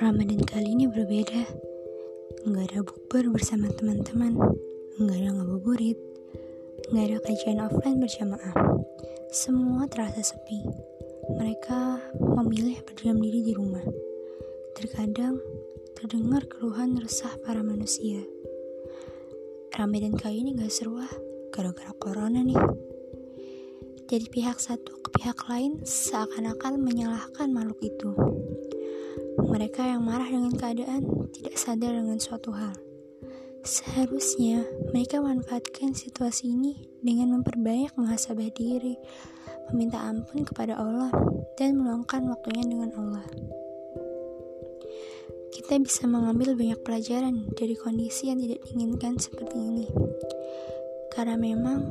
Ramadan kali ini berbeda. Nggak ada bukber bersama teman-teman, nggak ada ngabuburit, nggak ada kajian offline berjamaah. Semua terasa sepi. Mereka memilih berdiam diri di rumah. Terkadang terdengar keluhan resah para manusia. Ramadan kali ini gak seru ah, gara-gara corona nih. Jadi pihak satu ke pihak lain seakan-akan menyalahkan makhluk itu. Mereka yang marah dengan keadaan tidak sadar dengan suatu hal. Seharusnya mereka manfaatkan situasi ini dengan memperbanyak muhasabah diri, meminta ampun kepada Allah, dan meluangkan waktunya dengan Allah. Kita bisa mengambil banyak pelajaran dari kondisi yang tidak diinginkan seperti ini. Karena memang